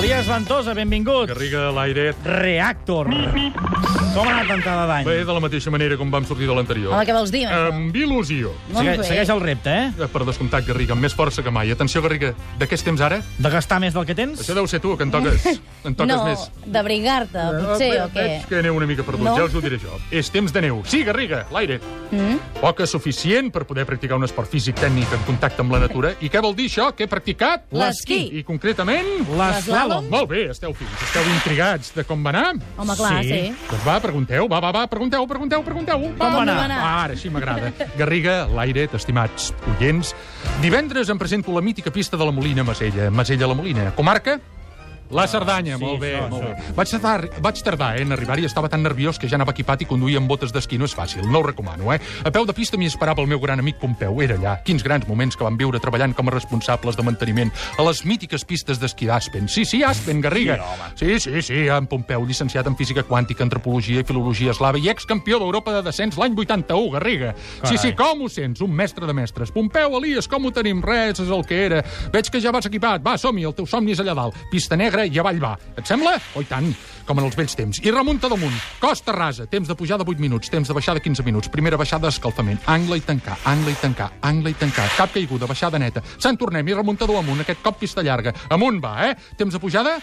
Elias Ventosa, benvingut. Garriga a l'aire. Reactor. Com ha anat entrada d'any? Bé, de la mateixa manera com vam sortir de l'anterior. Home, què vols dir, amb il·lusió. Segue, bé. segueix el repte, eh? Eh, Per descomptat, Garriga, amb més força que mai. Atenció, Garriga, de què estem ara? De gastar més del que tens? Això deu ser tu, que en toques, en toques no, més. d'abrigar-te, potser, Eh, o què? Veig que aneu una mica perdut, No? ja us ho diré jo. És temps de neu. Sí, Garriga, l'aire. Mm? Poca suficient per poder practicar un esport físic tècnic en contacte amb la natura. I què vol dir això? Què he practicat? L'esquí. I concretament... L'eslàlom. Molt bé, esteu fins, esteu intrigats de com va anar? Home, clar, Sí. sí. Doncs va, pregunteu, va, va, va, pregunteu, pregunteu, pregunteu. Va, Com va anar? va anar? Ah, ara sí m'agrada. Garriga, l'aire, estimats oients. Divendres em presento la mítica pista de la Molina Masella. Masella la Molina. Comarca? La Cerdanya, sí, molt bé, això, molt bé. Vaig tardar, vaig tardar eh, en arribar i estava tan nerviós que ja anava equipat i conduïa amb botes d'esquí. No és fàcil, no ho recomano, eh? A peu de pista m'hi esperava el meu gran amic Pompeu. Era allà. Quins grans moments que vam viure treballant com a responsables de manteniment a les mítiques pistes d'esquí d'Aspen. Sí, sí, Aspen, Garriga. Sí, sí, sí, en Pompeu, llicenciat en física quàntica, antropologia i filologia eslava i excampió d'Europa de descens l'any 81, Garriga. Sí, sí, com ho sents? Un mestre de mestres. Pompeu, Elias, com ho tenim? Res, és el que era. Veig que ja vas equipat. Va, som-hi, el teu somni és allà dalt. Pista negra i avall va. Et sembla? Oh, i tant, com en els vells temps. I remunta damunt. Costa rasa, temps de pujar de 8 minuts, temps de baixar de 15 minuts. Primera baixada d'escalfament. Angle i tancar, angle i tancar, angle i tancar. Cap caiguda, baixada neta. Se'n tornem i remuntador amunt. Aquest cop pista llarga. Amunt va, eh? Temps de pujada?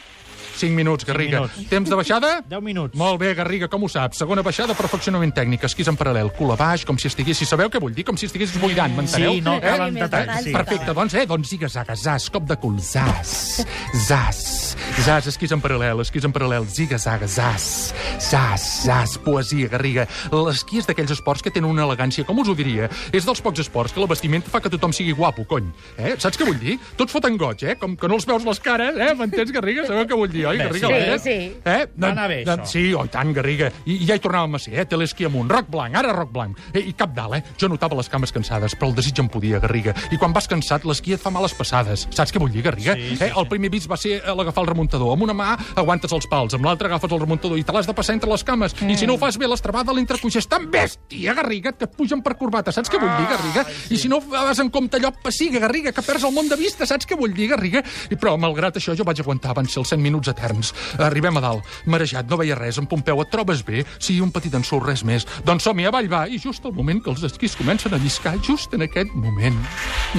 5 minuts, Garriga. minuts. Temps de baixada? 10 minuts. Molt bé, Garriga, com ho saps? Segona baixada, perfeccionament tècnic, esquís en paral·lel, cul a baix, com si estiguessis... Sabeu què vull dir? Com si estiguessis buidant, m'enteneu? Sí, no Eh? cal en Més detall. detalls, Sí. Perfecte, doncs, eh, doncs ziga-zaga, zas, cop de cul, zas, zas, zas, esquís en paral·lel, esquís en paral·lel, ziga-zaga, zas, zas, zas, poesia, Garriga. L'esquí és d'aquells esports que tenen una elegància, com us ho diria? És dels pocs esports que la vestimenta fa que tothom sigui guapo, cony. Eh? Saps què vull dir? Tots foten goig, eh? Com que no els veus les cares, eh? M'entens, Garriga? Sabeu què vull dir, oi, Garriga? sí, sí. Eh? Va anar bé, això. Sí, oh, i tant, Garriga. I, i ja hi tornàvem a ser, eh? Té l'esquí amunt, roc blanc, ara roc blanc. Eh, I cap dalt, eh? Jo notava les cames cansades, però el desig em podia, Garriga. I quan vas cansat, l'esquí et fa males passades. Saps què vull dir, Garriga? Sí, sí, eh? El primer bits va ser eh, l'agafar el remuntador. Amb una mà aguantes els pals, amb l'altra agafes el remuntador i te l'has de passar entre les cames. Mm. I si no ho fas bé, l'estrabada a és tan bèstia, Garriga, que et pugen per corbata. Saps què vull dir, Garriga? I si no vas en compte allò passiga, Garriga, que perds el món de vista. Saps què vull dir, Garriga? I però, malgrat això, jo vaig aguantar. Van ser els 100 minuts eterns. Arribem a dalt. Marejat, no veia res. En Pompeu, et trobes bé? Sí, un petit ensurt, res més. Doncs som-hi, avall va. I just al moment que els esquís comencen a lliscar, just en aquest moment,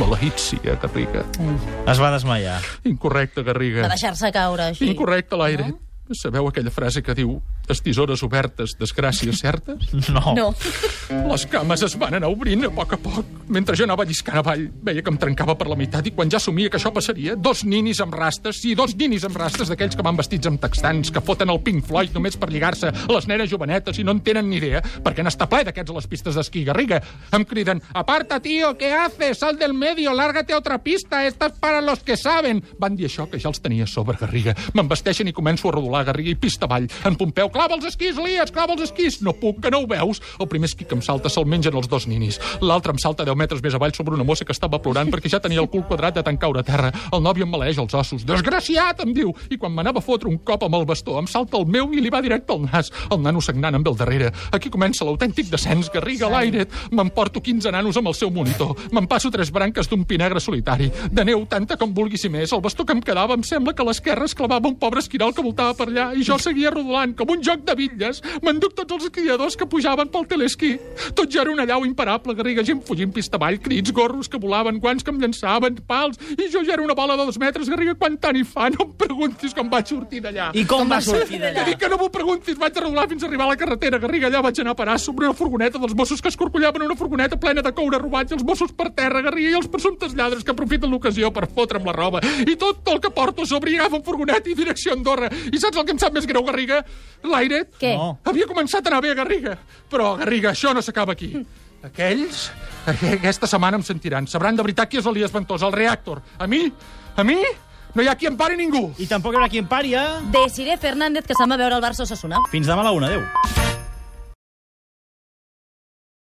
maleït sia, Garriga. Es va desmaiar. Incorrecte, Garriga. Va deixar-se caure, així. Incorrecte, l'aire. Sabeu aquella frase que diu les tisores obertes, desgràcies certes? No. No. Les cames es van anar obrint a poc a poc. Mentre jo anava lliscant avall, veia que em trencava per la meitat i quan ja assumia que això passaria, dos ninis amb rastes, sí, dos ninis amb rastes d'aquells que van vestits amb textans, que foten el Pink Floyd només per lligar-se a les nenes jovenetes i no en tenen ni idea, perquè n'està ple d'aquests a les pistes d'esquí, Garriga. Em criden, aparta, tío, ¿qué haces? Sal del medio, lárgate a otra pista, esta es para los que saben. Van dir això, que ja els tenia sobre, Garriga. M'embesteixen i començo a rodolar, Garriga, i pista avall. En Pompeu, clava els esquís, Elias, clava els esquís. No puc, que no ho veus? El primer esquí que em salta se'l mengen els dos ninis. L'altre em salta 10 metres més avall sobre una mossa que estava plorant perquè ja tenia el cul quadrat de tant caure a terra. El nòvio em maleeix els ossos. Desgraciat, em diu. I quan m'anava a fotre un cop amb el bastó, em salta el meu i li va directe al nas. El nano sagnant amb el darrere. Aquí comença l'autèntic descens, Garriga l'aire. M'emporto 15 nanos amb el seu monitor. Me'n passo tres branques d'un pi negre solitari. De neu, tanta com vulguis i més. El bastó que em quedava em sembla que l'esquerra es clavava un pobre esquirol que voltava per allà i jo seguia rodolant com un joc de bitlles. M'enduc tots els esquiadors que pujaven pel telesquí. Tot ja era una llau imparable, Garriga, gent fugint pista avall, crits, gorros que volaven, guants que em llançaven, pals, i jo ja era una bola de dos metres, Garriga, quan tant hi fa? No em preguntis com vaig sortir d'allà. I com, Com va sortir d'allà? Que dic que no m'ho preguntis, vaig rodolar fins a arribar a la carretera, Garriga, allà vaig anar a parar sobre una furgoneta dels Mossos que escorcollaven una furgoneta plena de coure robat i els Mossos per terra, Garriga, i els presumptes lladres que aprofiten l'ocasió per fotre'm la roba. I tot el que porto sobre i agafen furgoneta i direcció a Andorra. I saps el que em sap més greu, Garriga? L'aire Què? No. havia començat a anar bé, Garriga. Però, Garriga, això no s'acaba aquí. Aquells, aqu- aquesta setmana em sentiran. Sabran de veritat qui és l'Elias Ventosa, el reactor. A mi, a mi, no hi ha qui em pari ningú. I tampoc hi haurà qui em pari, eh? Desiré Fernández, que se'n va veure el Barça Osasuna. Fins demà a la una, adéu.